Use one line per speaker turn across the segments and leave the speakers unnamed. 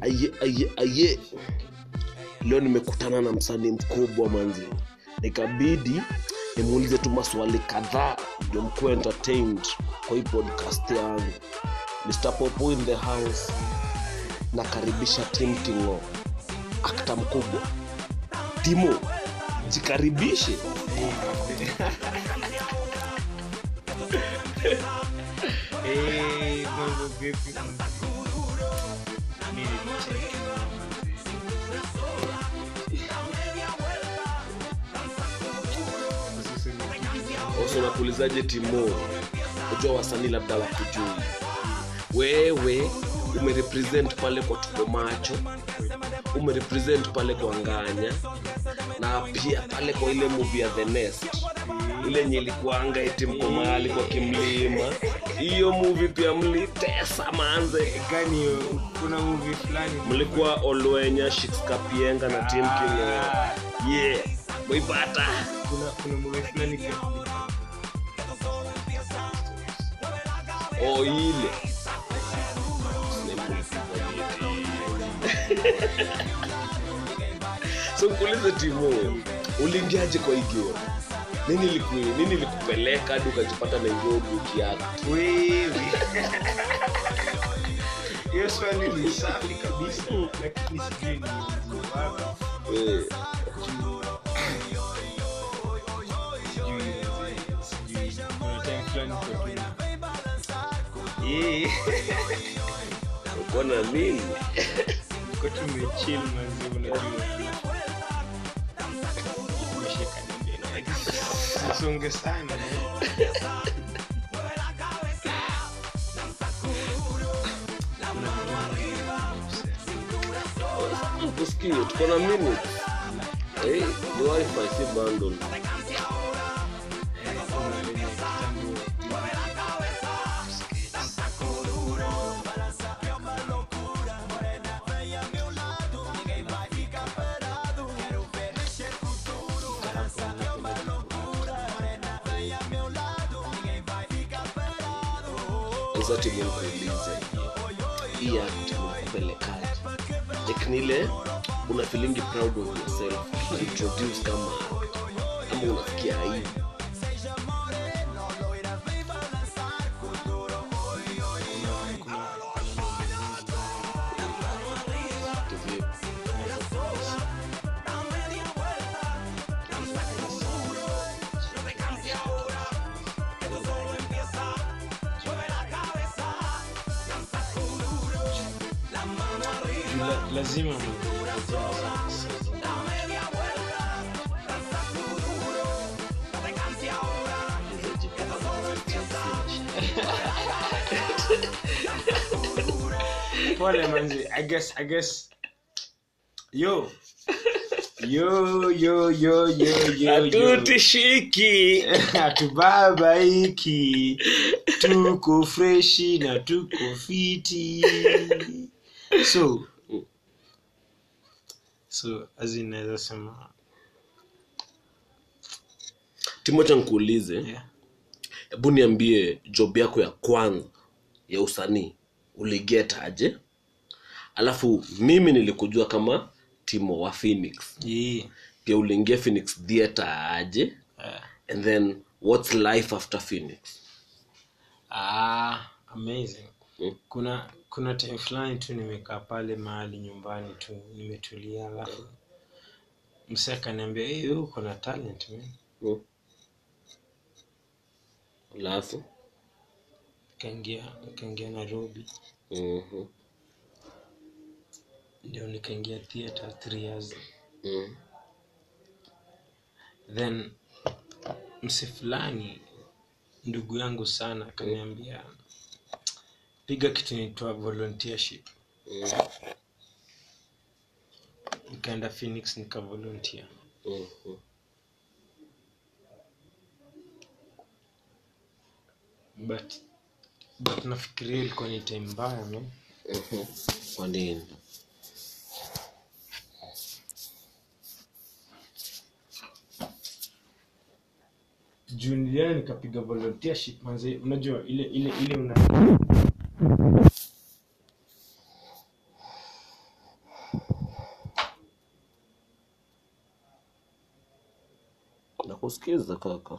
aye aye aye. Leo nimekutana na msanii mkubwa manzi. Nikabidi nimuulize tu maswali kadhaa ndio mkuwa entertained kwa hii podcast yangu. Mr popo in the house. Nakaribisha tim kingo akta mkubwa. Timo jikaribishe.
Eh, mambo vipi? Kitu.
unapulizaje timo? Ujua wasanii labda wakujui wewe umerepresent pale kwa tuko macho umerepresent pale kwa nganya na pia pale kwa ile movie ya the nest ile nye ilikuanga eti mko mahali kwa kimlima. Hiyo movie pia mlitesa manze.
Gani hiyo? kuna movie fulani.
Mlikuwa olwenya shikskapienga na tim kingo
Ah,
yeah. Mwaipata.
Kuna kuna movie fulani
o ile so nkuulize timu uliingiaje kwa igeo nini liku, nini likupeleka hadi ukajipata nairobi ukiaga
wewe. Hiyo swali ni safi kabisa lakini sijui ni wapi
Eh, uko mazi unajua
usonge sana
tuko na minute hey, ni wifi si bundle sasa timu nikuulize hii act kupelekaji like una feelingi proud of yourself. Introduce kama act ama unafikia
lazima pole manzi i guess i guess yo yo yo yo yo yo tuko freshi na tuko fiti. So so as in naweza sema
timocha nkuulize
yeah.
hebu niambie job yako ya kwanza ya usanii uligeta aje alafu mimi nilikujua kama timo wa phoenix
Yeah.
pia uliingia phoenix theatre aje
yeah.
and then what's life after phoenix
ah, amazing. Kuna kuna time fulani tu nimekaa pale mahali nyumbani tu nimetulia alafu mse akaniambia hey, uko na talent man
Hmm? alafu
kaingia kaingia nairobi
Mhm.
ndio nikaingia theater three years
Mhm.
then msi fulani ndugu yangu sana akaniambia piga kitu inaitwa volunteership
mm.
nikaenda phoenix nikavolunteer
Mhm.
but but nafikiria ilikuwa ni time mbaya no
Mhm. kwa nini
juu nilienda nikapiga volunteership manze unajua ile ile ile una
Nakusikiza kaka.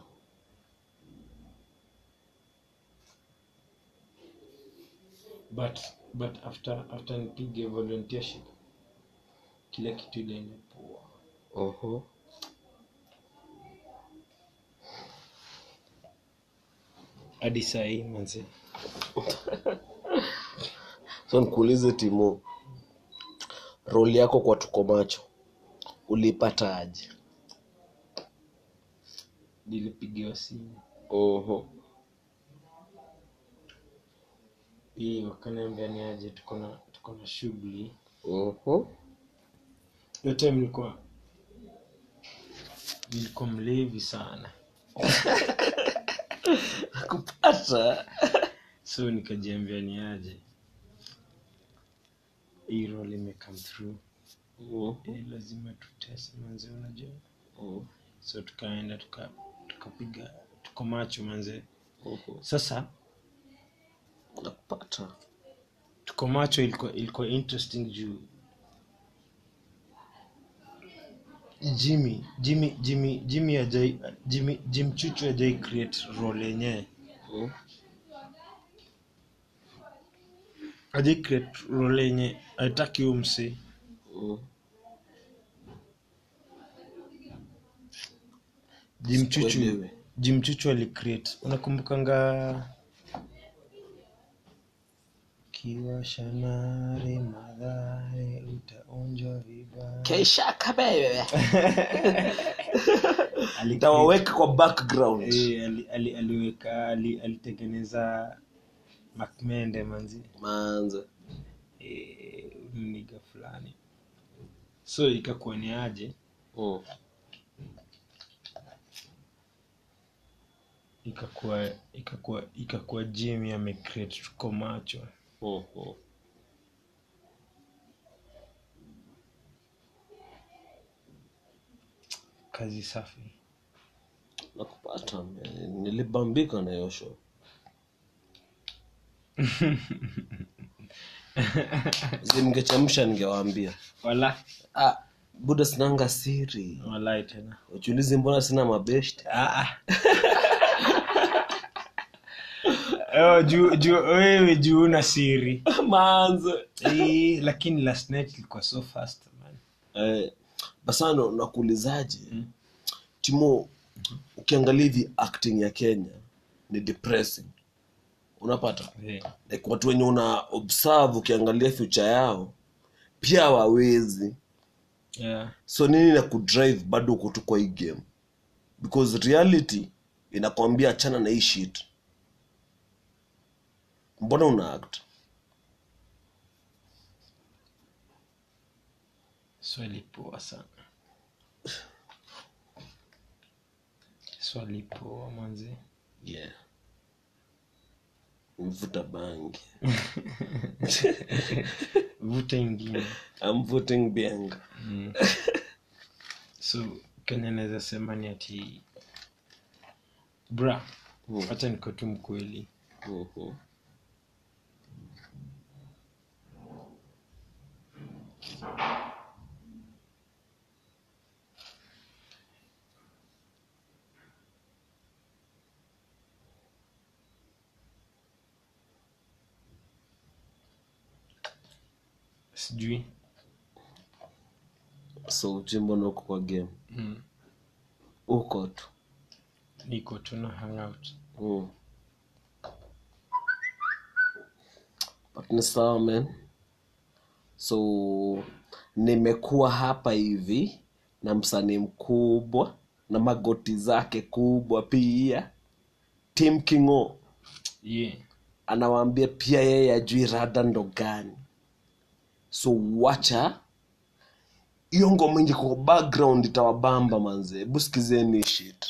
but but after after nipige volunteership kila kitu inaenda poa
Oho.
hadi hii manzee
so nikuulize timu roli yako kwa tuko macho ulipata aje?
Nilipigiwa simu.
Uh-huh.
hii wakaniambia ni aje tuko na tuko na shughuli.
Uh-huh.
hiyo time nilikuwa nilikuwa mlevi sana.
Kupata
so nikajiambia ni aje hii limecome imecome through
uh-huh.
eh, lazima tutese manze unajua
uh-huh.
so tukaenda tukapiga tuka tuko macho manze
uh-huh.
sasa
nakupata
tuko macho ilikuwa ilikuwa interesting juu jimmy jimmy jimmy jimmy ajai jimmy jim chuchu ajai create role yenyewe
uh-huh.
Yenye aitaki
umsi
jimchuchu jimchuchu alicreate unakumbukanga kiwashanare madhare utaonjwa
tawaweka kwa background.
Eh, ali- ali- aliweka ali- alitengeneza makmende manzi
manze.
E, niga fulani. So ikakuwa ni aje
uh.
ikakuwa ikakuwa ikakuwa jimi amecreate tuko macho.
Oh, oh.
kazi safi.
Nakupata nilibambika na zimngechemsha ningewaambia.
Wala.
Ah, buda sinanga siri. Uchulizi mbona sina mabeshte?
Ah, ah. Oh, juu juu wewe juu na siri.
Manzo
Eh, lakini last night ilikuwa so fast man.
Eh, basano nakuulizaje?
Mm.
timo ukiangalia hivi acting ya kenya ni depressing unapata?
Yeah.
like watu wenye una observe ukiangalia future yao pia wawezi
yeah.
so nini na kudrive bado uko tu kwa hii game? Because reality inakwambia achana na hii shit. Mbona una act?
Swali poa sana. Swali poa manzi.
Yeah mvuta bangi
vuta ingine
I'm voting bianga
mm. so kenya naweza sema ni ati bra
Mm.
nikotu niko tu mkweli
Mhm.
Sijui.
So uchimbona uko kwa game?
Mm.
uko tu.
Niko tu na hangout
mm. but ni sawa man. So nimekuwa hapa hivi na msanii mkubwa na magoti zake kubwa pia. Tim kingo.
Yeah.
anawaambia pia yeye ajui rada ndo gani so wacha. Hiyo ngoma ingi kwa background itawabamba manze. Busikizeni sikizeni shit